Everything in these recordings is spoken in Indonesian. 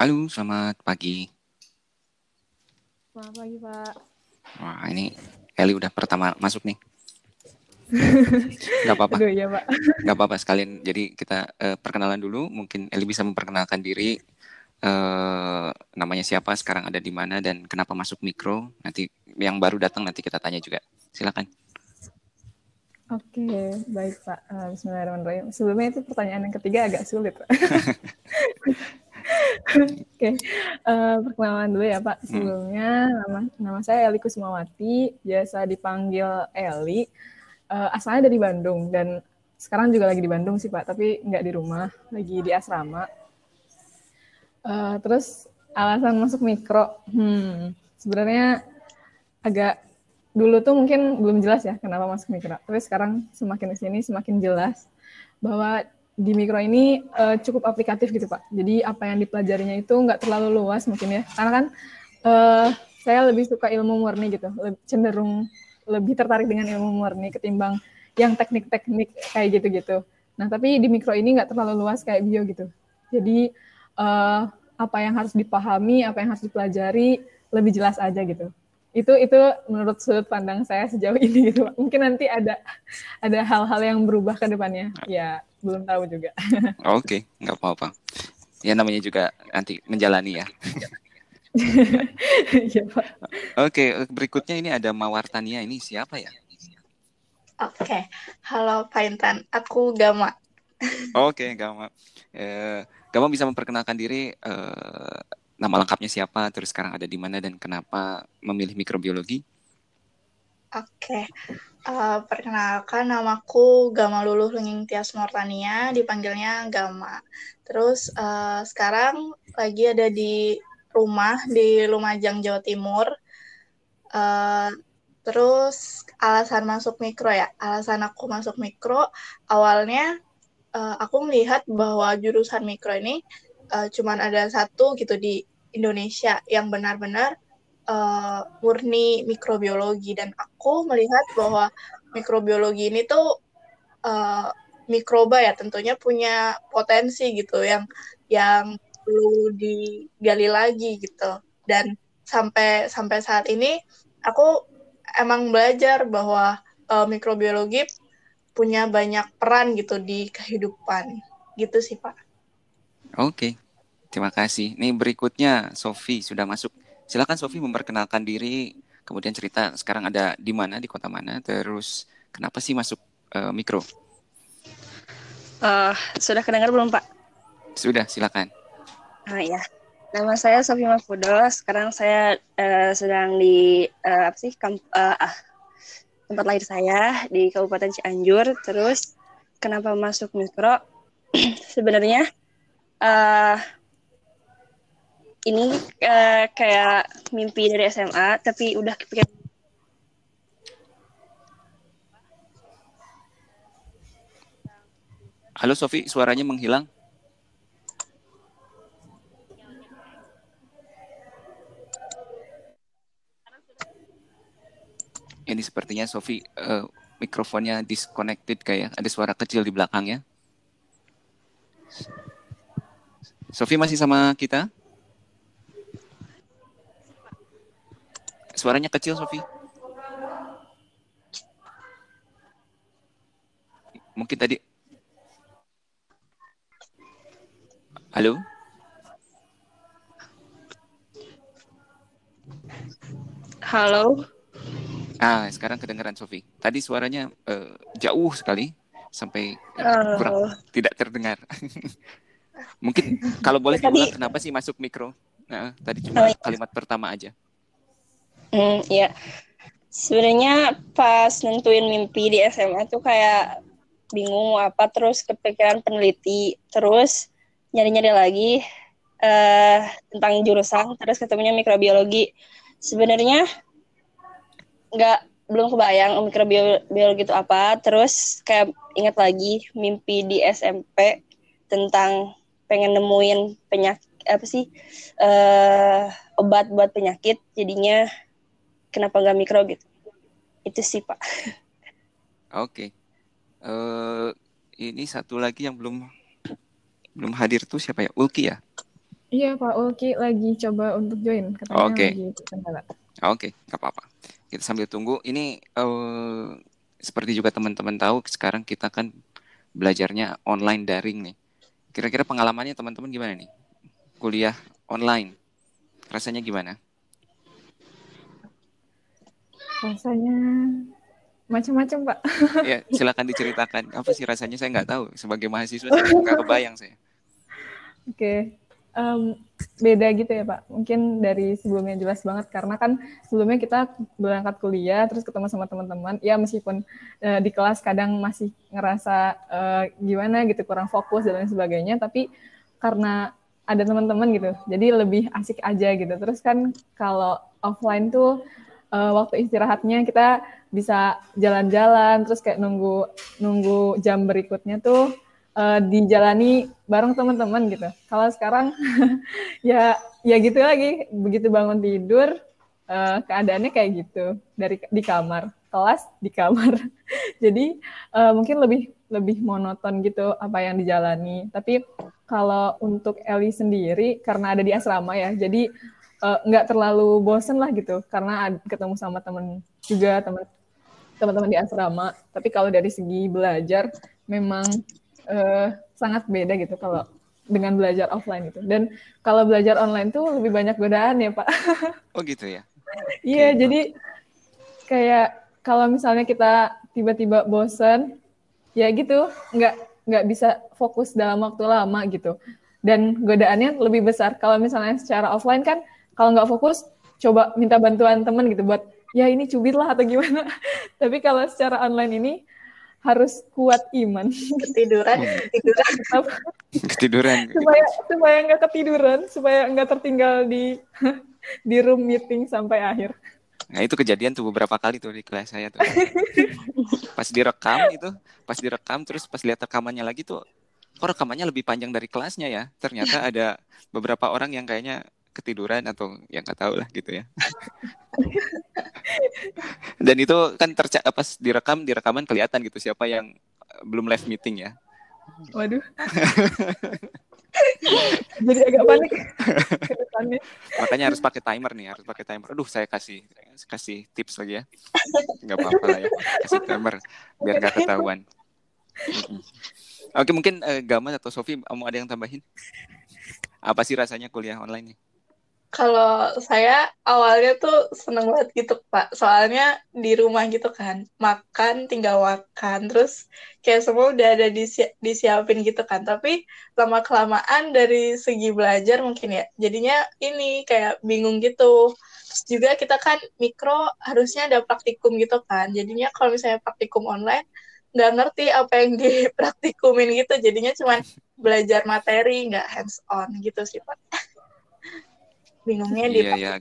Halo, selamat pagi. Selamat pagi, Pak. Wah, ini Eli udah pertama masuk nih. Gak apa-apa. Aduh, iya, Pak. Gak apa-apa sekalian. Jadi kita uh, perkenalan dulu. Mungkin Eli bisa memperkenalkan diri. Uh, namanya siapa, sekarang ada di mana, dan kenapa masuk mikro. Nanti yang baru datang nanti kita tanya juga. Silakan. Oke, baik Pak. Uh, Bismillahirrahmanirrahim. Sebelumnya itu pertanyaan yang ketiga agak sulit. Pak. Oke, okay. uh, eh, perkenalan dulu ya Pak. Hmm. Sebelumnya nama nama saya Eli Kusmawati, biasa dipanggil Eli. Uh, asalnya dari Bandung dan sekarang juga lagi di Bandung sih Pak, tapi nggak di rumah, lagi di asrama. Uh, terus alasan masuk mikro, hmm, sebenarnya agak dulu tuh mungkin belum jelas ya kenapa masuk mikro. Tapi sekarang semakin di sini semakin jelas bahwa di mikro ini uh, cukup aplikatif gitu pak. Jadi apa yang dipelajarinya itu nggak terlalu luas mungkin ya. Karena kan uh, saya lebih suka ilmu murni gitu, lebih cenderung lebih tertarik dengan ilmu murni ketimbang yang teknik-teknik kayak gitu-gitu. Nah tapi di mikro ini nggak terlalu luas kayak bio gitu. Jadi uh, apa yang harus dipahami, apa yang harus dipelajari lebih jelas aja gitu itu itu menurut sudut pandang saya sejauh ini gitu mungkin nanti ada ada hal-hal yang berubah ke depannya ya belum tahu juga oke okay, nggak apa-apa ya namanya juga nanti menjalani ya ya Pak. Oke, berikutnya ini ada Mawartania. Ini siapa ya? Oke, halo Pak Intan. Aku Gama. Oke, Gama. Eh, Gama bisa memperkenalkan diri eh, nama lengkapnya siapa, terus sekarang ada di mana dan kenapa memilih mikrobiologi? Oke, uh, perkenalkan namaku Gama Luluh Lenging Tias Mortania, dipanggilnya Gama. Terus uh, sekarang lagi ada di rumah di Lumajang, Jawa Timur. Uh, terus alasan masuk mikro ya, alasan aku masuk mikro awalnya uh, aku melihat bahwa jurusan mikro ini uh, cuman ada satu gitu di Indonesia yang benar-benar uh, murni mikrobiologi dan aku melihat bahwa mikrobiologi ini tuh uh, mikroba ya tentunya punya potensi gitu yang yang perlu digali lagi gitu dan sampai sampai saat ini aku emang belajar bahwa uh, mikrobiologi punya banyak peran gitu di kehidupan gitu sih pak. Oke. Terima kasih. Nih berikutnya Sofi sudah masuk. Silakan Sofi memperkenalkan diri, kemudian cerita sekarang ada di mana, di kota mana, terus kenapa sih masuk uh, mikro? Uh, sudah kedengar belum Pak? Sudah, silakan. Ah ya, nama saya Sofi Mahfudo. Sekarang saya uh, sedang di uh, apa sih kamp, uh, ah, tempat lahir saya di Kabupaten Cianjur. Terus kenapa masuk mikro? Sebenarnya uh, ini uh, kayak mimpi dari SMA tapi udah kepikiran Halo Sofi, suaranya menghilang. Ini sepertinya Sofi uh, mikrofonnya disconnected kayak ada suara kecil di belakangnya. Sofi masih sama kita? Suaranya kecil, Sofi. Mungkin tadi. Halo? Halo. Ah, sekarang kedengaran Sofi. Tadi suaranya uh, jauh sekali sampai uh, kurang tidak terdengar. Mungkin kalau boleh diulang kenapa sih masuk mikro? Nah, tadi cuma oh, iya. kalimat pertama aja. Hmm, ya. Sebenarnya pas nentuin mimpi di SMA tuh kayak bingung apa terus kepikiran peneliti terus nyari-nyari lagi uh, tentang jurusan terus ketemunya mikrobiologi sebenarnya nggak belum kebayang mikrobiologi itu apa terus kayak ingat lagi mimpi di SMP tentang pengen nemuin penyakit apa sih uh, obat buat penyakit jadinya kenapa nggak mikro gitu itu sih pak oke okay. uh, eh, ini satu lagi yang belum belum hadir tuh siapa ya Ulki ya Iya Pak Ulki lagi coba untuk join katanya Oke. Oke, nggak apa-apa. Kita sambil tunggu. Ini eh, seperti juga teman-teman tahu sekarang kita kan belajarnya online daring nih. Kira-kira pengalamannya teman-teman gimana nih? Kuliah online. Rasanya gimana? Rasanya macam-macam Pak. Ya, silakan diceritakan. Apa sih rasanya saya nggak tahu. Sebagai mahasiswa saya nggak kebayang saya. Oke, Em, beda gitu ya Pak. Mungkin dari sebelumnya jelas banget karena kan sebelumnya kita berangkat kuliah terus ketemu sama teman-teman. Ya meskipun eh, di kelas kadang masih ngerasa eh, gimana gitu kurang fokus dan lain sebagainya, tapi karena ada teman-teman gitu, jadi lebih asik aja gitu. Terus kan kalau offline tuh eh, waktu istirahatnya kita bisa jalan-jalan, terus kayak nunggu nunggu jam berikutnya tuh uh, dijalani bareng teman-teman gitu. Kalau sekarang ya ya gitu lagi, begitu bangun tidur uh, keadaannya kayak gitu dari di kamar, kelas di kamar. Jadi uh, mungkin lebih lebih monoton gitu apa yang dijalani. Tapi kalau untuk Eli sendiri karena ada di asrama ya, jadi nggak uh, terlalu bosen lah gitu karena ketemu sama temen juga teman teman-teman di asrama. Tapi kalau dari segi belajar memang uh, sangat beda gitu kalau dengan belajar offline itu. Dan kalau belajar online tuh lebih banyak godaan ya Pak. Oh gitu ya? Iya, okay. jadi kayak kalau misalnya kita tiba-tiba bosen, ya gitu, nggak nggak bisa fokus dalam waktu lama gitu. Dan godaannya lebih besar. Kalau misalnya secara offline kan, kalau nggak fokus, coba minta bantuan temen gitu buat, ya ini cubit lah atau gimana. Tapi kalau secara online ini, harus kuat iman. Ketiduran, ketiduran. ketiduran. supaya supaya nggak ketiduran, supaya nggak tertinggal di di room meeting sampai akhir. Nah itu kejadian tuh beberapa kali tuh di kelas saya tuh. pas direkam itu, pas direkam terus pas lihat rekamannya lagi tuh, kok rekamannya lebih panjang dari kelasnya ya. Ternyata ada beberapa orang yang kayaknya ketiduran atau yang nggak tahu lah gitu ya. Dan itu kan tercak pas direkam di rekaman kelihatan gitu siapa yang eh, belum live meeting ya. Waduh. Jadi agak panik Makanya harus pakai timer nih, harus pakai timer. Aduh, saya kasih kasih tips lagi ya. Nggak apa-apa lah ya. Kasih timer biar nggak ketahuan. Oke, mungkin uh, Gama atau Sofi mau ada yang tambahin? Apa sih rasanya kuliah online nih? Kalau saya awalnya tuh seneng banget gitu Pak, soalnya di rumah gitu kan, makan tinggal makan, terus kayak semua udah ada disi disiapin gitu kan, tapi lama-kelamaan dari segi belajar mungkin ya, jadinya ini kayak bingung gitu. Terus juga kita kan mikro harusnya ada praktikum gitu kan, jadinya kalau misalnya praktikum online, nggak ngerti apa yang dipraktikumin gitu, jadinya cuma belajar materi, nggak hands on gitu sih Pak bingungnya di iya, iya.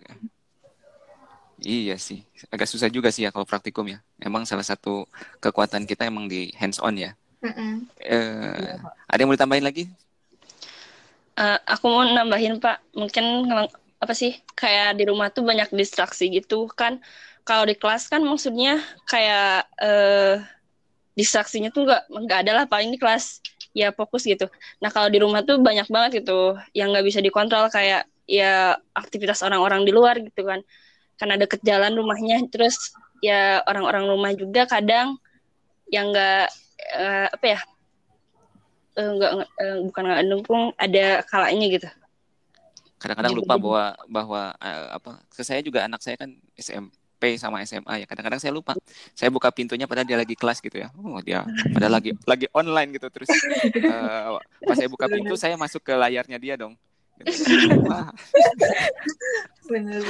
Iya sih, agak susah juga sih ya kalau praktikum ya. Emang salah satu kekuatan kita emang di hands on ya. Mm -mm. Uh, ada yang mau ditambahin lagi? Uh, aku mau nambahin Pak, mungkin apa sih kayak di rumah tuh banyak distraksi gitu kan. Kalau di kelas kan maksudnya kayak uh, distraksinya tuh nggak nggak ada lah paling di kelas ya fokus gitu. Nah kalau di rumah tuh banyak banget gitu yang nggak bisa dikontrol kayak ya aktivitas orang-orang di luar gitu kan. Karena deket jalan rumahnya terus ya orang-orang rumah juga kadang yang enggak uh, apa ya uh, enggak uh, bukan nggak dukung ada kalanya gitu. Kadang-kadang lupa bahwa bahwa uh, apa ke saya juga anak saya kan SMP sama SMA ya. Kadang-kadang saya lupa. Saya buka pintunya padahal dia lagi kelas gitu ya. Oh dia padahal lagi lagi online gitu terus. Uh, pas saya buka pintu saya masuk ke layarnya dia dong bener,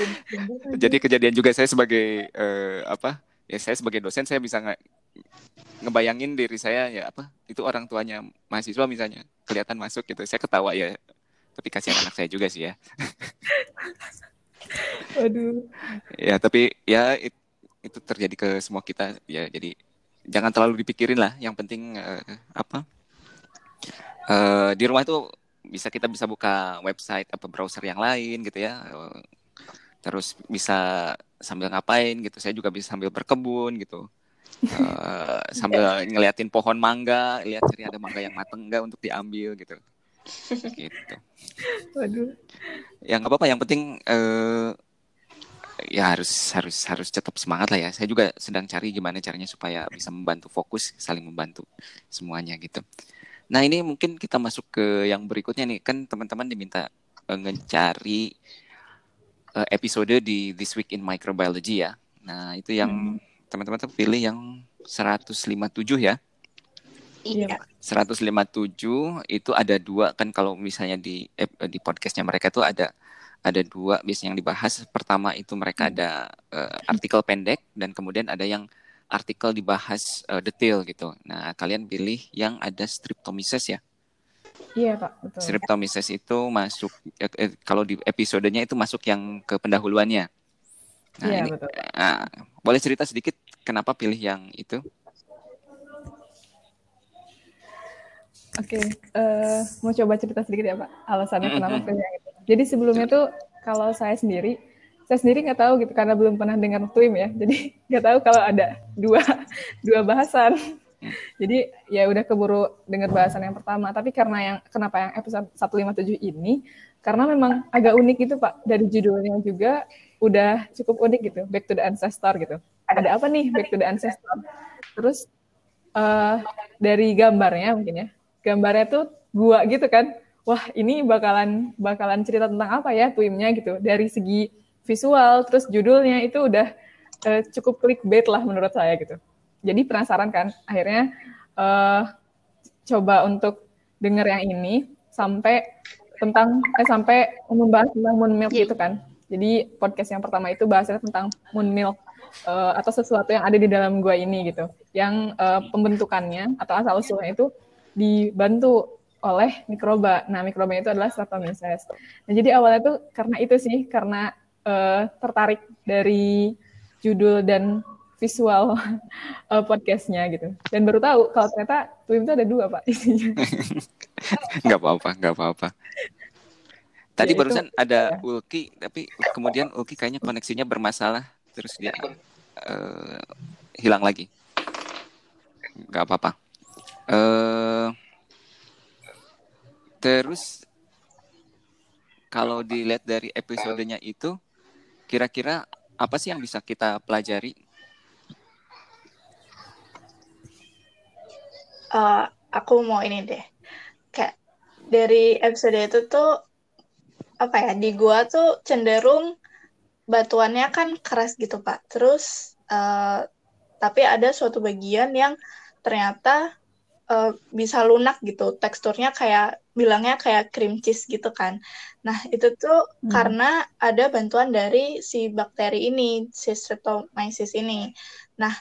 Jadi kejadian juga saya sebagai uh, apa? Ya saya sebagai dosen saya bisa nge ngebayangin diri saya ya apa? Itu orang tuanya mahasiswa misalnya kelihatan masuk gitu. Saya ketawa ya. Tapi kasihan anak saya juga sih ya. Aduh. Ya tapi ya it, itu terjadi ke semua kita ya. Jadi jangan terlalu dipikirin lah. Yang penting uh, apa? Uh, di rumah itu bisa kita bisa buka website apa browser yang lain gitu ya terus bisa sambil ngapain gitu saya juga bisa sambil berkebun gitu uh, sambil ngeliatin pohon mangga lihat cari ada mangga yang mateng enggak untuk diambil gitu gitu. Waduh. Ya nggak apa-apa. Yang penting uh, ya harus harus harus tetap semangat lah ya. Saya juga sedang cari gimana caranya supaya bisa membantu fokus, saling membantu semuanya gitu. Nah ini mungkin kita masuk ke yang berikutnya nih. Kan teman-teman diminta uh, ngecari uh, episode di This Week in Microbiology ya. Nah itu yang hmm. teman-teman tuh pilih yang 157 ya. Iya. 157 itu ada dua kan kalau misalnya di di podcastnya mereka tuh ada ada dua biasanya yang dibahas. Pertama itu mereka hmm. ada uh, artikel pendek dan kemudian ada yang artikel dibahas uh, detail gitu. Nah, kalian pilih yang ada streptomyces ya. Iya, Pak, betul. Streptomyces itu masuk eh, eh, kalau di episodenya itu masuk yang ke pendahuluannya. Nah, iya, ini, betul. Uh, boleh cerita sedikit kenapa pilih yang itu? Oke, okay, uh, mau coba cerita sedikit ya Pak, alasannya kenapa pilih yang itu. Jadi sebelumnya tuh kalau saya sendiri, saya sendiri nggak tahu gitu karena belum pernah dengar TWIM ya. Jadi nggak tahu kalau ada dua dua bahasan. Jadi ya udah keburu dengar bahasan yang pertama. Tapi karena yang kenapa yang episode 157 ini karena memang agak unik gitu Pak. Dari judulnya juga udah cukup unik gitu, Back to the Ancestor gitu. Ada apa nih Back to the Ancestor? Terus uh, dari gambarnya mungkin ya. Gambarnya tuh gua gitu kan wah ini bakalan bakalan cerita tentang apa ya twimnya gitu dari segi visual terus judulnya itu udah uh, cukup clickbait lah menurut saya gitu jadi penasaran kan akhirnya uh, coba untuk denger yang ini sampai tentang eh, sampai membahas tentang moon milk gitu kan jadi podcast yang pertama itu bahasnya tentang moon milk uh, atau sesuatu yang ada di dalam gua ini gitu yang uh, pembentukannya atau asal usulnya itu dibantu oleh mikroba. Nah, mikroba itu adalah Streptomyces. Nah, jadi awalnya tuh karena itu sih, karena uh, tertarik dari judul dan visual uh, podcastnya gitu. Dan baru tahu kalau ternyata Twim itu ada dua, Pak, isinya. nggak apa-apa, nggak apa-apa. Tadi ya, barusan itu, ada ya. Ulki, tapi kemudian Ulki kayaknya koneksinya bermasalah, terus dia uh, hilang lagi. Nggak apa-apa. Uh, Terus kalau dilihat dari episodenya itu, kira-kira apa sih yang bisa kita pelajari? Uh, aku mau ini deh, kayak dari episode itu tuh apa ya di gua tuh cenderung batuannya kan keras gitu pak. Terus uh, tapi ada suatu bagian yang ternyata uh, bisa lunak gitu, teksturnya kayak bilangnya kayak cream cheese gitu kan. Nah, itu tuh hmm. karena ada bantuan dari si bakteri ini, si Streptomyces ini. Nah,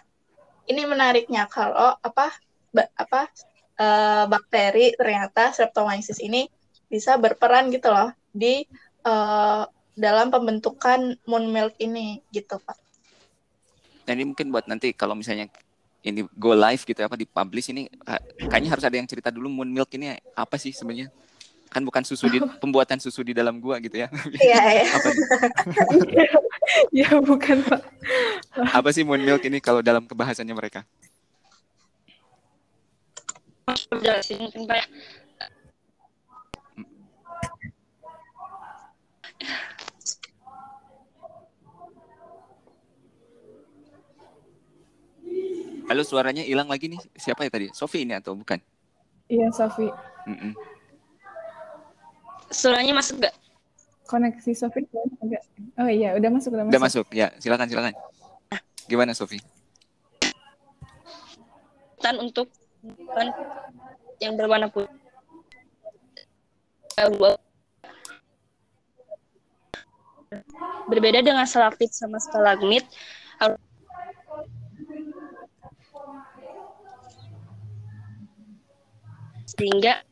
ini menariknya kalau apa ba, apa uh, bakteri ternyata Streptomyces ini bisa berperan gitu loh di uh, dalam pembentukan moon milk ini gitu, Pak. Nah, ini mungkin buat nanti kalau misalnya ini go live gitu apa dipublish ini kayaknya harus ada yang cerita dulu moon milk ini apa sih sebenarnya? Kan bukan susu di pembuatan susu di dalam gua gitu ya. Iya iya. Ya bukan pak. Apa sih moon milk ini kalau dalam kebahasannya mereka Halo, suaranya hilang lagi nih. Siapa ya tadi? Sofi ini atau bukan? Iya, Sofi. Mm -mm. Suaranya masuk gak? Koneksi Sofi agak. Oh iya, udah masuk, udah masuk. Udah masuk. Ya, silakan, silakan. Gimana, Sofi? Tan untuk yang berwarna putih. Berbeda dengan selaktit sama stalagmit, sehingga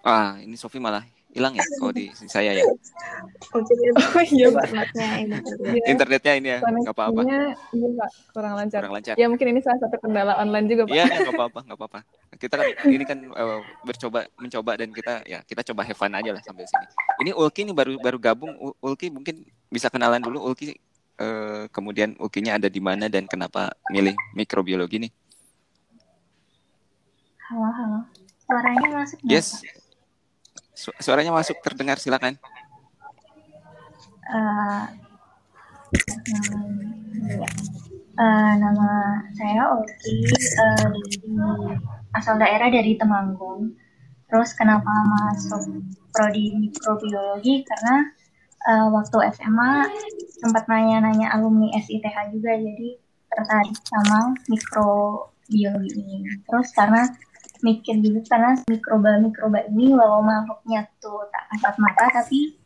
Ah, ini Sofi malah hilang ya oh di saya ya Oh iya Pak. internetnya ini. Internetnya ini ya nggak apa-apa Iya Pak, kurang lancar. kurang lancar Ya mungkin ini salah satu kendala online juga Pak. Iya, ya, nggak apa-apa, nggak apa-apa. Kita kan ini kan eh, bercoba mencoba dan kita ya kita coba have fun aja lah sampai sini. Ini Ulki nih baru baru gabung. Ulki mungkin bisa kenalan dulu. Ulki eh, kemudian Ulkinya ada di mana dan kenapa milih mikrobiologi nih? Halo, halo. Suaranya masuk Yes. Su- suaranya masuk terdengar silakan. Iya. Eh, nama saya Oki, di- asal daerah dari Temanggung. Terus kenapa masuk prodi mikrobiologi? Karena eh, waktu SMA sempat nanya-nanya alumni SITH juga, jadi tertarik sama mikrobiologi ini. Terus karena mikir juga karena mikroba-mikroba ini walau makhluknya tuh tak kasat mata tapi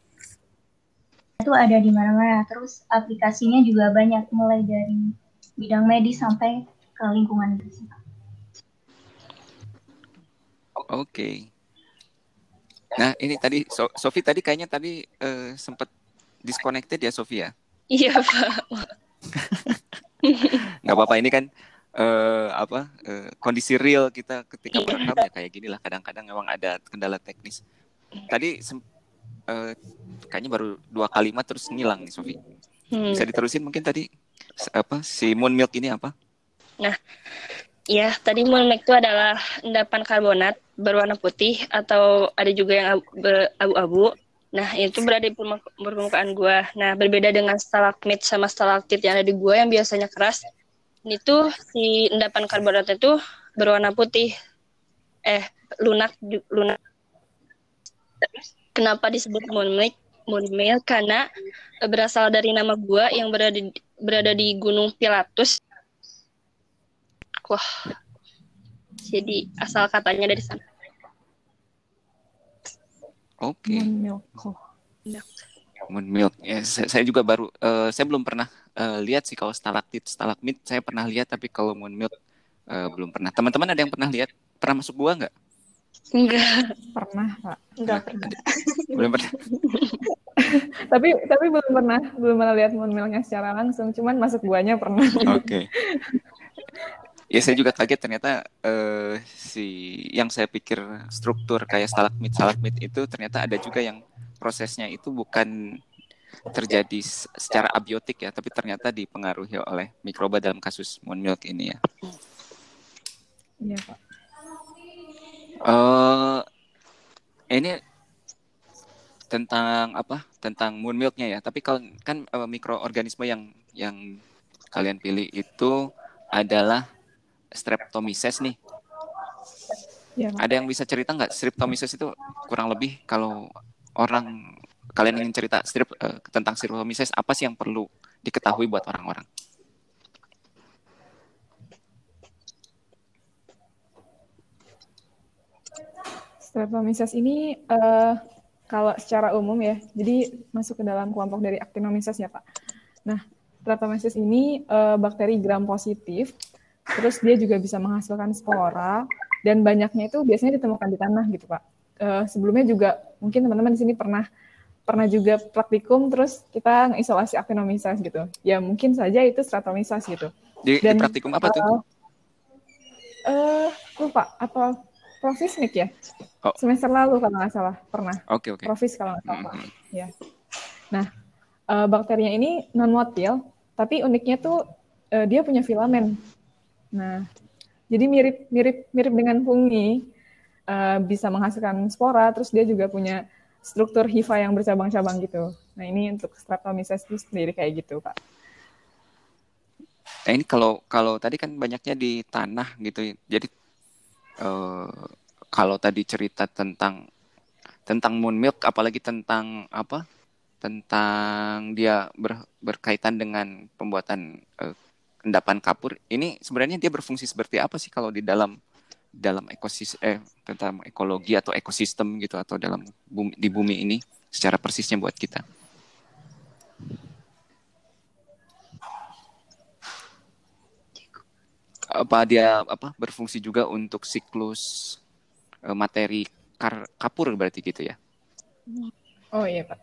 itu ada di mana-mana. Terus aplikasinya juga banyak mulai dari bidang medis sampai ke lingkungan gitu sih, Pak. Oke. Nah, ini tadi so Sofi tadi kayaknya tadi eh, sempat disconnected ya Sofi ya? Iya, Pak. nggak apa-apa ini kan eh, apa eh, kondisi real kita ketika Iya. merekam ya kayak gini lah kadang-kadang memang ada kendala teknis tadi sem- eh, kayaknya baru dua kalimat terus ngilang nih Sofi Hmm. bisa diterusin mungkin tadi apa si moon milk ini apa Ya, tadi mulmek itu adalah endapan karbonat berwarna putih atau ada juga yang abu-abu. Nah, itu berada di permu- permukaan gua. Nah, berbeda dengan stalagmit sama stalaktit yang ada di gua yang biasanya keras. Ini tuh si endapan karbonat itu berwarna putih. Eh, lunak lunak. Kenapa disebut moonmilk? Moonmilk karena berasal dari nama gua yang berada di, berada di Gunung Pilatus Wah. Jadi asal katanya dari sana. oke Moon milk. Oh. moon milk ya saya, saya juga baru eh, saya belum pernah eh, lihat sih kalau stalaktit stalagmit saya pernah lihat tapi kalau moon milk eh, belum pernah teman-teman ada yang pernah lihat pernah masuk gua nggak Enggak. Pernah Pak. Enggak pernah. belum pernah Tapi tapi belum pernah belum pernah lihat moon milknya secara langsung. Cuman masuk buahnya pernah. Oke. Ya saya juga kaget ternyata eh, si yang saya pikir struktur kayak stalagmit stalagmit itu ternyata ada juga yang prosesnya itu bukan terjadi secara abiotik ya, tapi ternyata dipengaruhi oleh mikroba dalam kasus moon milk ini ya. Iya Pak. Eh ini tentang apa? Tentang moon milknya ya. Tapi kalau kan eh, mikroorganisme yang yang kalian pilih itu adalah Streptomyces nih. Pak. Ada yang bisa cerita nggak Streptomyces itu kurang lebih kalau orang kalian ingin cerita strep eh, tentang Streptomyces apa sih yang perlu diketahui buat orang-orang? Streptomyces ini eh, kalau secara umum ya, jadi masuk ke dalam kelompok dari Actinomyces ya Pak. Nah, Streptomyces ini eh, bakteri gram positif, terus dia juga bisa menghasilkan spora, dan banyaknya itu biasanya ditemukan di tanah gitu Pak. Eh, sebelumnya juga mungkin teman-teman di sini pernah pernah juga praktikum, terus kita mengisolasi Actinomyces gitu. Ya mungkin saja itu Streptomyces gitu. Di, di Dan, praktikum apa tuh? Eh, lupa apa Profisnik ya? Oh. Semester lalu kalau nggak salah pernah. Oke oke. Profis kalau nggak salah. Mhm. Ya. Nah, eh, bakterinya ini non motil, tapi uniknya tuh eh, dia punya filamen. Nah, jadi mirip mirip mirip dengan fungi, eh, bisa menghasilkan spora, terus dia juga punya struktur hifa yang bercabang-cabang gitu. Nah, ini untuk Streptomyces itu sendiri kayak gitu, Pak. Nah ini kalau kalau tadi kan banyaknya di tanah gitu, jadi eh, kalau tadi cerita tentang tentang moon milk, apalagi tentang apa? Tentang dia ber- berkaitan dengan pembuatan eh, endapan kapur. Ini sebenarnya dia berfungsi seperti apa sih kalau di dalam dalam ekosistem eh, tentang ekologi atau ekosistem gitu atau dalam bumi, di bumi ini secara persisnya buat kita. apa dia apa berfungsi juga untuk siklus eh, materi kar- kapur berarti gitu ya Oh iya Pak.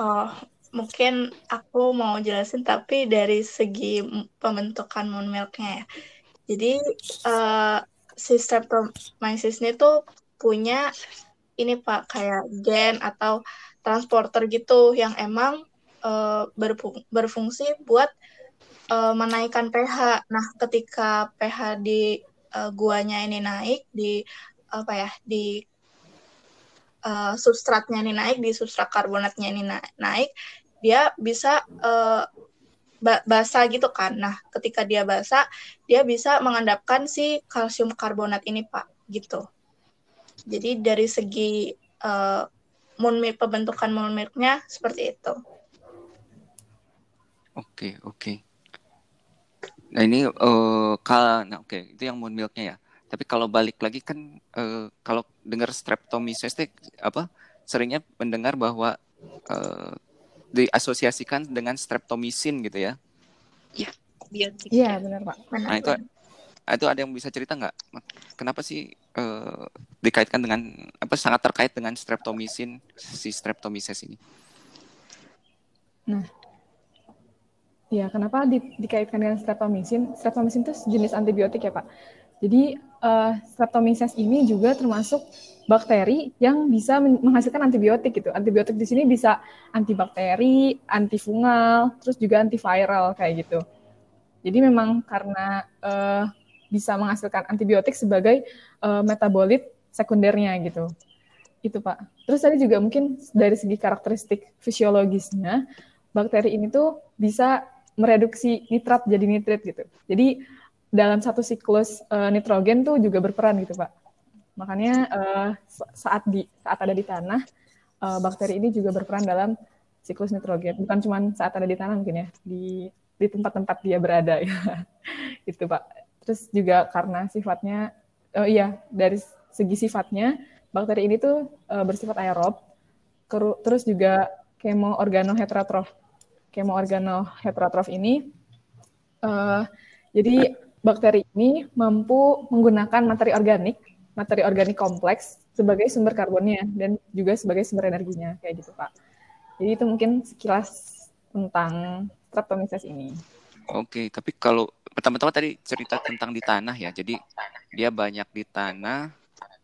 Oh, mungkin aku mau jelasin tapi dari segi pembentukan moon milknya ya. Jadi uh, si streptomyces ini tuh punya ini Pak kayak gen atau transporter gitu yang emang uh, berfung berfungsi buat uh, menaikkan pH. Nah, ketika pH di uh, guanya ini naik di apa ya di uh, substratnya ini naik di substrat karbonatnya ini na naik dia bisa uh, basah gitu kan. Nah, ketika dia basah, dia bisa mengendapkan si kalsium karbonat ini, Pak, gitu. Jadi dari segi uh, moon milk, pembentukan moon milknya seperti itu. Oke, oke. Nah ini uh, kal, nah oke okay. itu yang moon milknya ya. Tapi kalau balik lagi kan uh, kalau dengar streptomyces apa seringnya mendengar bahwa uh, diasosiasikan dengan streptomisin gitu ya. Iya, Iya, benar Pak. Nah itu itu ada yang bisa cerita nggak? Kenapa sih uh, dikaitkan dengan apa sangat terkait dengan streptomisin si streptomyces ini? Nah, ya kenapa di, dikaitkan dengan streptomisin? Streptomisin itu jenis antibiotik ya Pak. Jadi uh, Streptomyces ini juga termasuk bakteri yang bisa menghasilkan antibiotik gitu. Antibiotik di sini bisa antibakteri, antifungal, terus juga antiviral kayak gitu. Jadi memang karena uh, bisa menghasilkan antibiotik sebagai uh, metabolit sekundernya gitu. Itu Pak. Terus tadi juga mungkin dari segi karakteristik fisiologisnya, bakteri ini tuh bisa mereduksi nitrat jadi nitrit gitu. Jadi dalam satu siklus uh, nitrogen tuh juga berperan gitu pak. Makanya uh, saat di saat ada di tanah uh, bakteri ini juga berperan dalam siklus nitrogen. Bukan cuma saat ada di tanah mungkin ya di di tempat-tempat dia berada ya. itu pak. Terus juga karena sifatnya oh iya dari segi sifatnya bakteri ini tuh uh, bersifat aerob. Terus juga kemoorganoheterotrof. Kemoorganoheterotrof ini uh, jadi bakteri ini mampu menggunakan materi organik, materi organik kompleks sebagai sumber karbonnya dan juga sebagai sumber energinya kayak gitu Pak. Jadi itu mungkin sekilas tentang streptomyces ini. Oke, tapi kalau pertama-tama tadi cerita tentang di tanah ya. Jadi dia banyak di tanah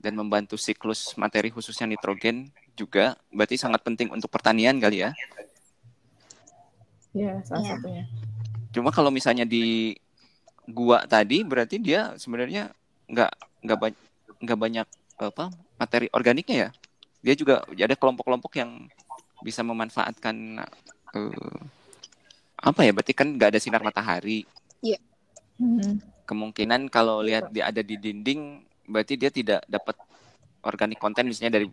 dan membantu siklus materi khususnya nitrogen juga. Berarti sangat penting untuk pertanian kali ya. Ya, salah ya. satunya. Cuma kalau misalnya di gua tadi berarti dia sebenarnya nggak nggak banyak nggak banyak apa materi organiknya ya dia juga ada kelompok-kelompok yang bisa memanfaatkan uh, apa ya berarti kan nggak ada sinar matahari yeah. hmm. kemungkinan kalau lihat dia ada di dinding berarti dia tidak dapat organik konten misalnya dari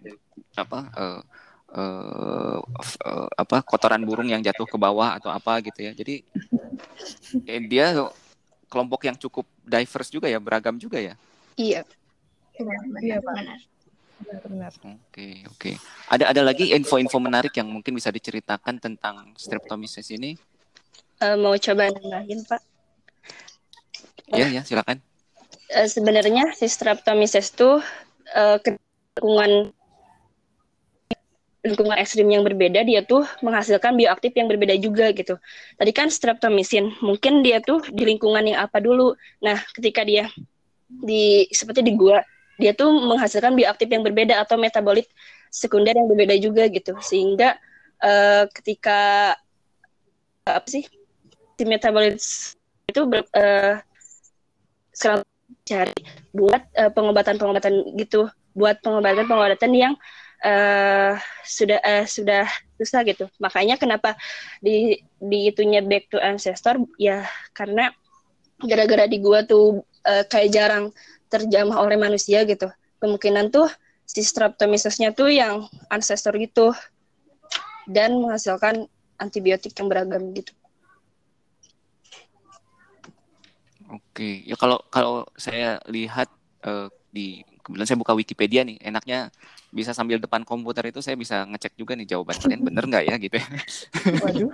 apa uh, uh, uh, apa kotoran burung yang jatuh ke bawah atau apa gitu ya jadi eh, dia kelompok yang cukup diverse juga ya, beragam juga ya. Iya. Iya, Benar. Benar. Oke, oke. Ada ada lagi info-info menarik yang mungkin bisa diceritakan tentang streptomyces ini? Uh, mau coba nambahin, Pak? Iya, ya, silakan. Uh, sebenarnya si streptomyces itu uh, lingkungan lingkungan ekstrim yang berbeda dia tuh menghasilkan bioaktif yang berbeda juga gitu. Tadi kan streptomycin, mungkin dia tuh di lingkungan yang apa dulu. Nah, ketika dia di seperti di gua, dia tuh menghasilkan bioaktif yang berbeda atau metabolit sekunder yang berbeda juga gitu. Sehingga uh, ketika apa sih si metabolit itu ber, uh, selalu cari buat uh, pengobatan-pengobatan gitu, buat pengobatan-pengobatan yang uh, sudah uh, sudah susah gitu. Makanya kenapa di di itunya back to ancestor ya karena gara-gara di gua tuh uh, kayak jarang terjamah oleh manusia gitu. Kemungkinan tuh si streptomycesnya tuh yang ancestor gitu dan menghasilkan antibiotik yang beragam gitu. Oke, ya kalau kalau saya lihat uh, di kebetulan saya buka Wikipedia nih, enaknya bisa sambil depan komputer itu saya bisa ngecek juga nih jawaban kalian bener nggak ya gitu ya. Waduh.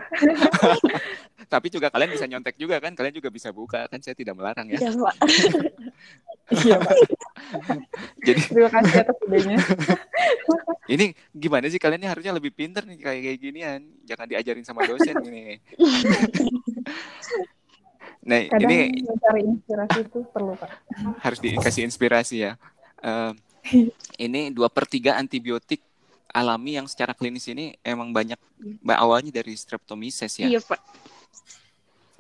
Tapi juga kalian bisa nyontek juga kan, kalian juga bisa buka kan saya tidak melarang ya. Iya pak. Iya pak. Jadi terima kasih atas idenya. ini gimana sih kalian ini harusnya lebih pinter nih kayak kayak ginian jangan diajarin sama dosen ini nah Kadang ini mencari inspirasi itu perlu pak. harus dikasih inspirasi ya Ini dua per tiga antibiotik alami yang secara klinis ini emang banyak ba- awalnya dari streptomyces ya Iya, Pak.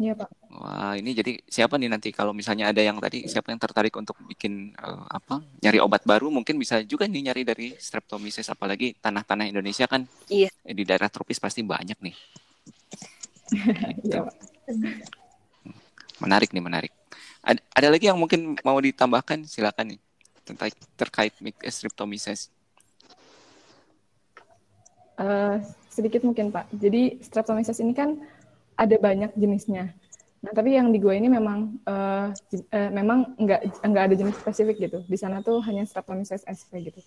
Iya pak. Wah, ini jadi siapa nih nanti kalau misalnya ada yang tadi siapa yang tertarik untuk bikin eh, apa nyari obat baru mungkin bisa juga nih nyari dari streptomyces apalagi tanah-tanah Indonesia kan Iya. eh, di daerah tropis pasti banyak nih. Iya pak. Menarik nih, menarik. Ada, ada lagi yang mungkin mau ditambahkan silakan nih tentang terkait mic- streptomyces. Eh, sedikit mungkin Pak. Jadi streptomyces ini kan ada banyak jenisnya. Nah, tapi yang di gua ini memang eh, j- eh, memang nggak nggak ada jenis spesifik gitu. Di sana tuh hanya streptomyces sp gitu.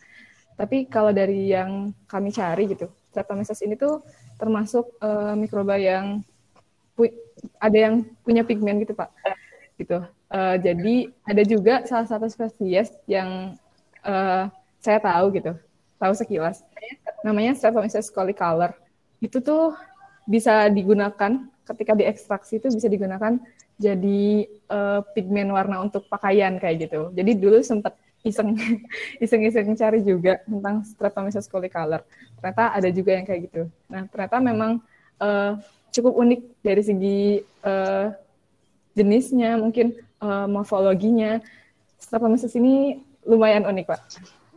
Tapi kalau dari yang kami cari gitu, streptomyces ini tuh termasuk eh, mikroba yang ada yang punya pigmen gitu Pak. Gitu. Eh, jadi ada juga salah satu spesies yang eh, saya tahu gitu, tahu sekilas namanya Streptomyces collicolor. Itu tuh bisa digunakan ketika diekstraksi itu bisa digunakan jadi eh, pigmen warna untuk pakaian kayak gitu. Jadi dulu sempat iseng iseng-iseng cari juga tentang Streptomyces collicolor. Ternyata ada juga yang kayak gitu. Nah, ternyata memang eh, cukup unik dari segi eh, jenisnya, mungkin eh, morfologinya. Streptomyces ini lumayan unik, Pak.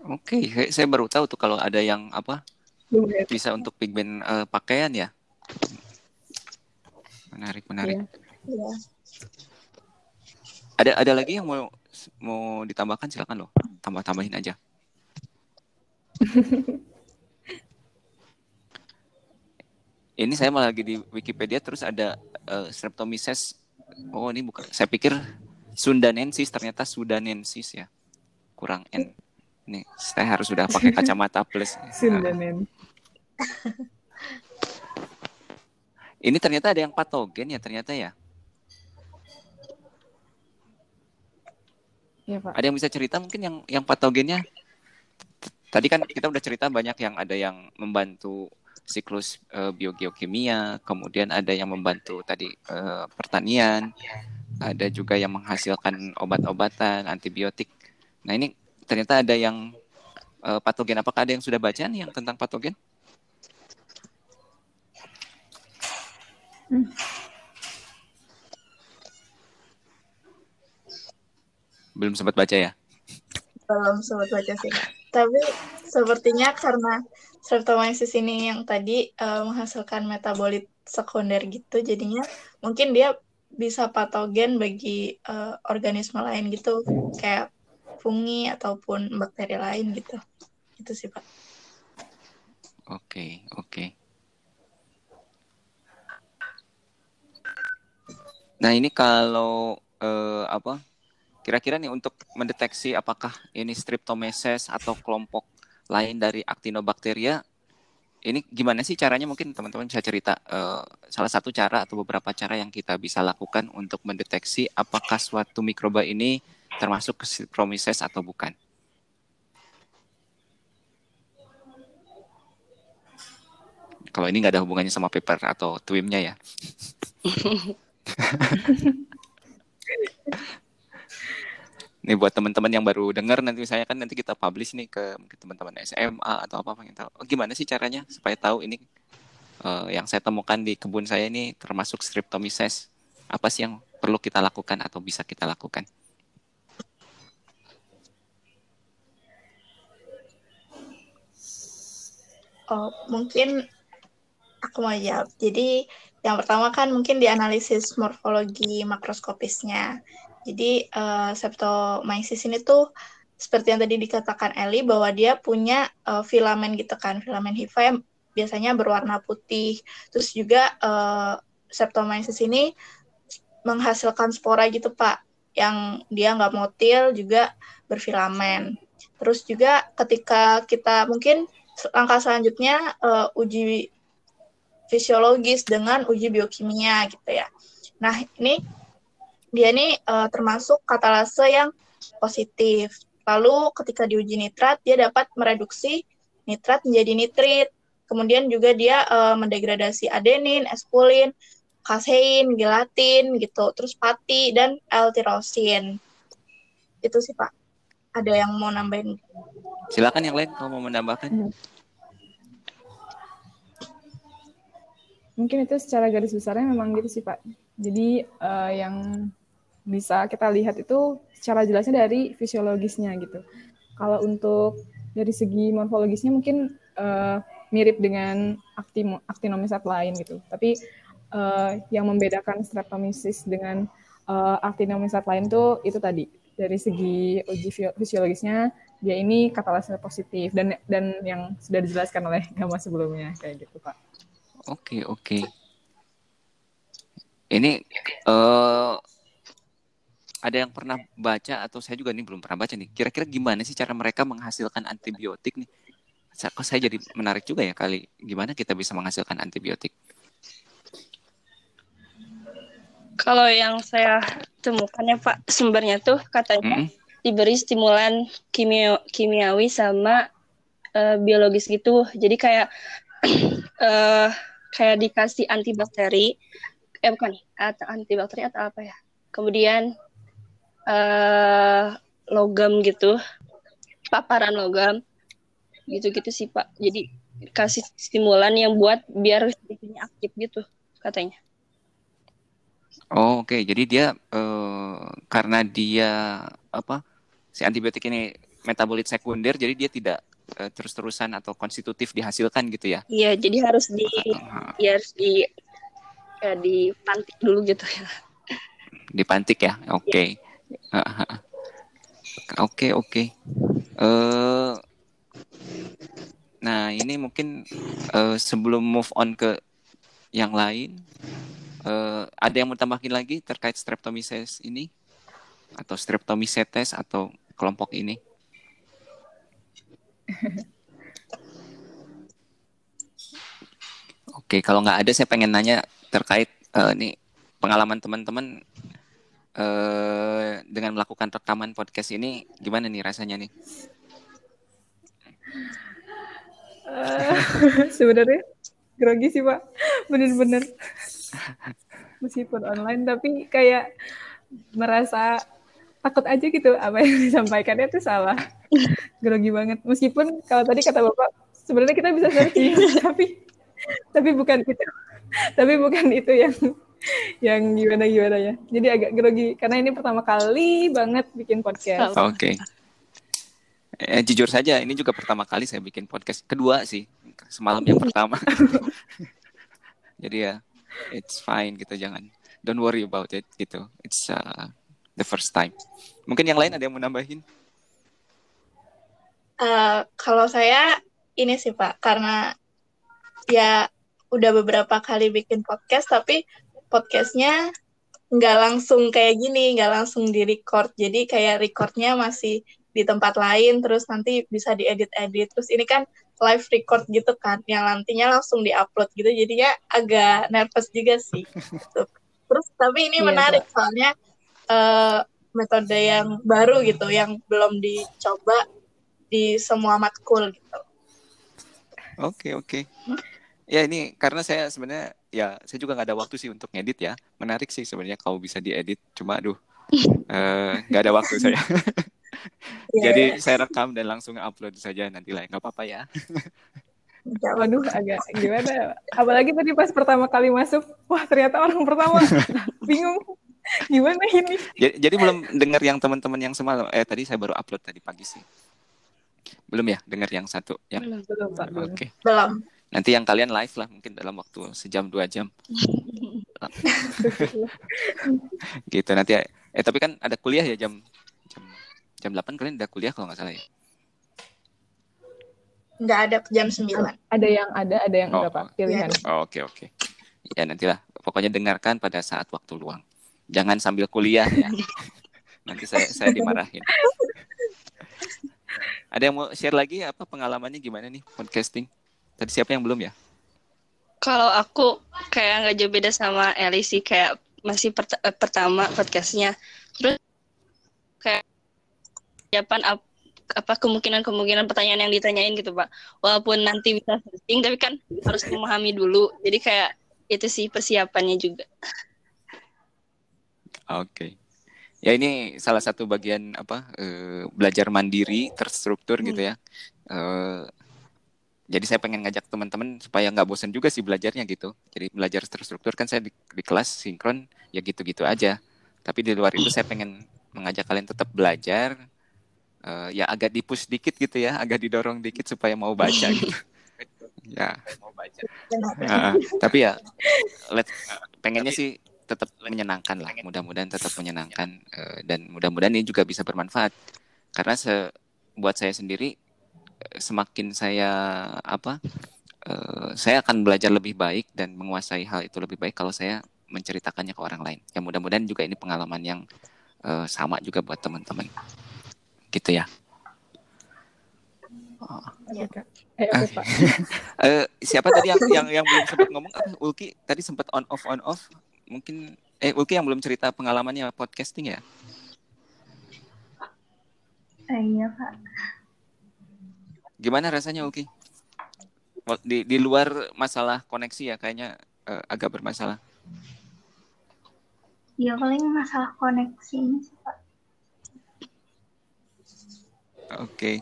Oke, saya- saya baru tahu tuh kalau ada yang apa Lumayan. bisa untuk pigmen eh, pakaian ya. Menarik, menarik. Iya. Iya. Ada ada lagi yang mau mau ditambahkan silakan loh. Tambah-tambahin aja. Ini saya malah lagi di Wikipedia terus ada eh, Streptomyces. Oh, ini bukan. Saya pikir Sundanensis ternyata Sudanensis ya. Kurang N. Ini saya harus sudah pakai kacamata plus. Sundanen. Ini ternyata ada yang patogen ya ternyata ya. Iya, Pak. Ada yang bisa cerita mungkin yang yang patogennya? Tadi kan kita udah cerita banyak yang ada yang membantu siklus eh, biogeokimia, kemudian ada yang membantu tadi eh, pertanian, ada juga yang menghasilkan obat-obatan, antibiotik. Nah ini ternyata ada yang eh, patogen. Apakah ada yang sudah baca nih yang tentang patogen? Belum sempat baca ya? belum sempat baca sih. Tapi sepertinya karena streptomyces ini yang tadi eh, menghasilkan metabolit sekunder gitu, jadinya mungkin dia bisa patogen bagi eh, organisme lain gitu, kayak fungi ataupun bakteri lain gitu. Itu sih Pak. Oke, oke. Nah, ini kalau eh, apa? Kira-kira nih untuk mendeteksi apakah ini streptomyces atau kelompok lain dari actinobacteria, ini gimana sih caranya? Mungkin teman-teman bisa cerita eh, salah satu cara atau beberapa cara yang kita bisa lakukan untuk mendeteksi apakah suatu mikroba ini termasuk streptomyces atau bukan. Kalau ini nggak ada hubungannya sama paper atau twimnya ya. Nih buat teman-teman yang baru dengar nanti saya kan nanti kita publish nih ke mungkin teman-teman SMA atau apa pengen tahu. Oh, gimana sih caranya supaya tahu ini eh, yang saya temukan di kebun saya ini termasuk streptomyces. Apa sih yang perlu kita lakukan atau bisa kita lakukan? Oh, mungkin aku mau jawab. Jadi yang pertama kan mungkin dianalisis morfologi makroskopisnya. Jadi eh, Septomyces ini tuh seperti yang tadi dikatakan Eli bahwa dia punya eh, filamen gitu kan, filamen hifa yang biasanya berwarna putih. Terus juga eh, Septomyces ini menghasilkan spora gitu Pak, yang dia nggak motil juga berfilamen. Terus juga ketika kita mungkin langkah selanjutnya eh, uji fisiologis dengan uji biokimia gitu ya. Nah ini dia ini eh, termasuk katalase yang positif. Lalu ketika diuji nitrat dia dapat mereduksi nitrat menjadi nitrit. Kemudian juga dia uh, mendegradasi adenin, espulin, kasein, gelatin gitu, terus pati dan L-tirosin. Itu sih Pak. Ada yang mau nambahin? Silakan yang lain kalau mau menambahkan. Hmm. Mungkin itu secara garis besarnya memang gitu sih Pak. Jadi uh, yang bisa kita lihat itu secara jelasnya dari fisiologisnya gitu. Kalau untuk dari segi morfologisnya mungkin uh, mirip dengan aktinomycet lain gitu. Tapi uh, yang membedakan streptomyces dengan uh, actinomycet lain tuh itu tadi dari segi uji fisiologisnya dia ini katalase positif dan dan yang sudah dijelaskan oleh Gama sebelumnya kayak gitu pak. Oke okay, oke. Okay. Ini uh, ada yang pernah baca atau saya juga nih belum pernah baca nih. Kira-kira gimana sih cara mereka menghasilkan antibiotik nih? kok saya jadi menarik juga ya kali gimana kita bisa menghasilkan antibiotik kalau yang saya temukan ya Pak sumbernya tuh katanya hmm. diberi stimulan kimia kimiawi sama uh, biologis gitu jadi kayak uh, kayak dikasih antibakteri eh bukan antibakteri atau apa ya kemudian uh, logam gitu paparan logam gitu-gitu sih Pak. Jadi kasih stimulan yang buat biar listriknya aktif gitu katanya. Oh oke, okay. jadi dia uh, karena dia apa si antibiotik ini metabolit sekunder, jadi dia tidak uh, terus-terusan atau konstitutif dihasilkan gitu ya? Iya, jadi harus di uh, ya harus di ya, dipantik dulu gitu ya. Dipantik ya, oke. Okay. Ya. Oke oke. Eh Nah, ini mungkin uh, sebelum move on ke yang lain, uh, ada yang mau tambahin lagi terkait streptomyces ini atau streptomycetes atau kelompok ini? Oke, kalau nggak ada saya pengen nanya terkait uh, nih pengalaman teman-teman uh, dengan melakukan rekaman podcast ini gimana nih rasanya nih? Uh, sebenarnya grogi sih pak, bener-bener. Meskipun online tapi kayak merasa takut aja gitu apa yang disampaikannya itu salah. Grogi banget. Meskipun kalau tadi kata bapak sebenarnya kita bisa searching tapi tapi bukan itu. Tapi bukan itu yang yang gimana gimana ya jadi agak grogi karena ini pertama kali banget bikin podcast oke okay. Eh, jujur saja, ini juga pertama kali saya bikin podcast. Kedua sih, semalam yang pertama. Jadi ya, it's fine gitu, jangan. Don't worry about it gitu. It's uh, the first time. Mungkin yang lain ada yang mau nambahin? Uh, kalau saya ini sih Pak, karena ya udah beberapa kali bikin podcast, tapi podcastnya nggak langsung kayak gini, nggak langsung di record. Jadi kayak recordnya masih di tempat lain terus nanti bisa diedit-edit terus ini kan live record gitu kan yang nantinya langsung diupload gitu jadinya agak nervous juga sih gitu. terus tapi ini yeah, menarik yeah. soalnya uh, metode yang baru gitu yang belum dicoba di semua matkul gitu oke okay, oke okay. ya ini karena saya sebenarnya ya saya juga nggak ada waktu sih untuk ngedit ya menarik sih sebenarnya kalau bisa diedit cuma aduh eh, nggak uh, ada waktu saya yeah. Jadi saya rekam dan langsung upload saja nanti lah, nggak apa-apa ya. Waduh, agak gimana? Apalagi tadi pas pertama kali masuk, wah ternyata orang pertama bingung gimana ini. Jadi, jadi belum dengar yang teman-teman yang semalam. Eh tadi saya baru upload tadi pagi sih. Belum ya dengar yang satu yang belum belum Pak. Oke. Okay. Belum. Nanti yang kalian live lah mungkin dalam waktu sejam dua jam. gitu nanti eh tapi kan ada kuliah ya jam jam 8 kalian udah kuliah kalau nggak salah ya? Nggak ada jam 9. Ada yang ada, ada yang oh, enggak, Pak. Pilihan. Oh, oke, oke. Ya, nantilah. Pokoknya dengarkan pada saat waktu luang. Jangan sambil kuliah ya. Nanti saya saya dimarahin. ada yang mau share lagi apa pengalamannya gimana nih podcasting? Tadi siapa yang belum ya? Kalau aku kayak nggak jauh beda sama Eli sih kayak masih pert pertama podcastnya. Terus kayak persiapan apa kemungkinan-kemungkinan pertanyaan yang ditanyain gitu pak walaupun nanti bisa searching tapi kan harus memahami dulu jadi kayak itu sih persiapannya juga oke okay. ya ini salah satu bagian apa uh, belajar mandiri terstruktur gitu hmm. gitu ya uh, jadi saya pengen ngajak teman-teman supaya nggak bosan juga sih belajarnya gitu. Jadi belajar terstruktur kan saya di, di kelas sinkron ya gitu-gitu aja. Tapi di luar itu saya pengen mengajak kalian tetap belajar uh, ya agak dipush dikit gitu ya agak didorong dikit supaya mau baca gitu. Ya. Mau baca. Uh, tapi ya let pengennya sih tetap menyenangkan lah. mudah-mudahan tetap menyenangkan. uh, dan mudah-mudahan ini juga bisa bermanfaat. Karena se buat saya sendiri semakin saya apa uh, saya akan belajar lebih baik dan menguasai hal itu lebih baik kalau saya menceritakannya ke orang lain. Ya mudah-mudahan juga ini pengalaman yang uh, sama juga buat teman-teman. Gitu ya. Oh. Ya. Eh, okay. uh, siapa tadi yang yang yang belum sempat ngomong apa? Ulki tadi sempat on off on off. Mungkin eh Ulki yang belum cerita pengalamannya podcasting ya? Uh, iya, Pak. Gimana rasanya Uki? Di di luar masalah koneksi ya kayaknya uh, agak bermasalah. Iya paling masalah koneksi ini sih Pak. Oke. Okay.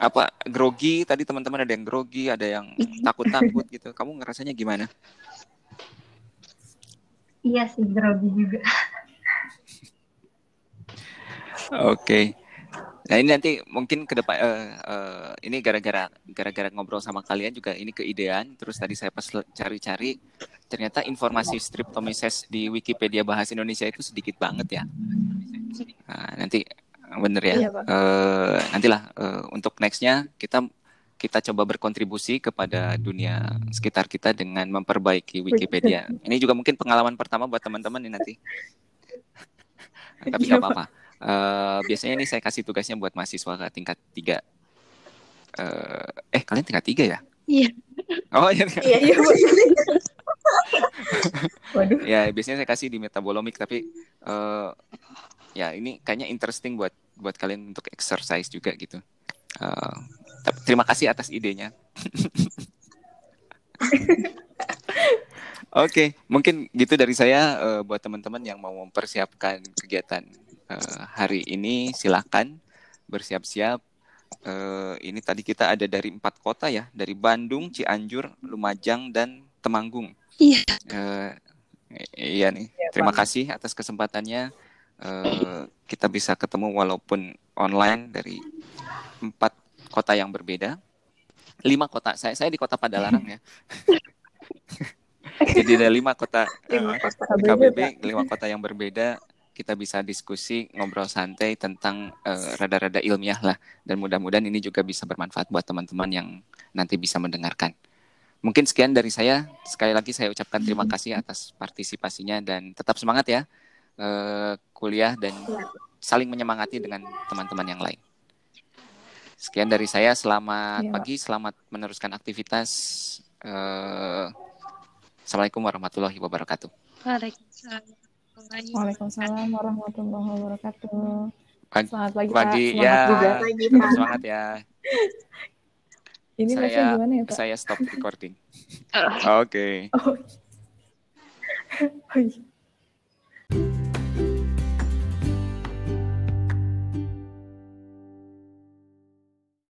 Apa grogi tadi teman-teman ada yang grogi, ada yang takut-takut gitu. Kamu ngerasanya gimana? Iya sih grogi juga. Oke. Okay. Nah ini nanti mungkin ke depan uh, uh, ini gara-gara gara-gara ngobrol sama kalian juga ini keidean. Terus tadi saya pas cari-cari ternyata informasi streptomyces di Wikipedia bahasa Indonesia itu sedikit banget ya. Nah, nanti bener ya. Iya, uh, nantilah uh, untuk nextnya kita kita coba berkontribusi kepada dunia sekitar kita dengan memperbaiki Wikipedia. Ini juga mungkin pengalaman pertama buat teman-teman nih nanti. Tapi nggak apa-apa. Uh, biasanya ini saya kasih tugasnya buat mahasiswa ke tingkat tiga. Uh, eh kalian tingkat tiga ya? Iya. Oh iya. Iya iya. Waduh. Ya biasanya saya kasih di metabolomik tapi uh, ya ini kayaknya interesting buat buat kalian untuk exercise juga gitu. Uh, terima kasih atas idenya. Oke, okay, mungkin gitu dari saya uh, buat teman-teman yang mau mempersiapkan kegiatan uh, hari ini silakan bersiap-siap. Uh, ini tadi kita ada dari empat kota ya, dari Bandung, Cianjur, Lumajang, dan Temanggung. Iya. Uh, iya nih. Ya, Terima kasih atas kesempatannya. Uh, kita bisa ketemu walaupun online dari empat kota yang berbeda. Lima kota. Saya saya di kota Padalarang ya. Jadi ada lima kota, lima kota KBB, lima kota yang berbeda kita bisa diskusi ngobrol santai tentang uh, rada-rada ilmiah lah dan mudah-mudahan ini juga bisa bermanfaat buat teman-teman yang nanti bisa mendengarkan. Mungkin sekian dari saya. Sekali lagi saya ucapkan terima kasih atas partisipasinya dan tetap semangat ya uh, kuliah dan saling menyemangati dengan teman-teman yang lain. Sekian dari saya. Selamat ya. pagi, selamat meneruskan aktivitas. Uh, Assalamualaikum warahmatullahi wabarakatuh. Waalaikumsalam. Waalaikumsalam warahmatullahi wabarakatuh. Pagi, Selamat pagi, pagi Pak. ya. juga. Pagi, Pak. Semangat ya. Ini saya, gimana ya, Pak? Saya stop recording. Oke. Okay. Oh. oh iya.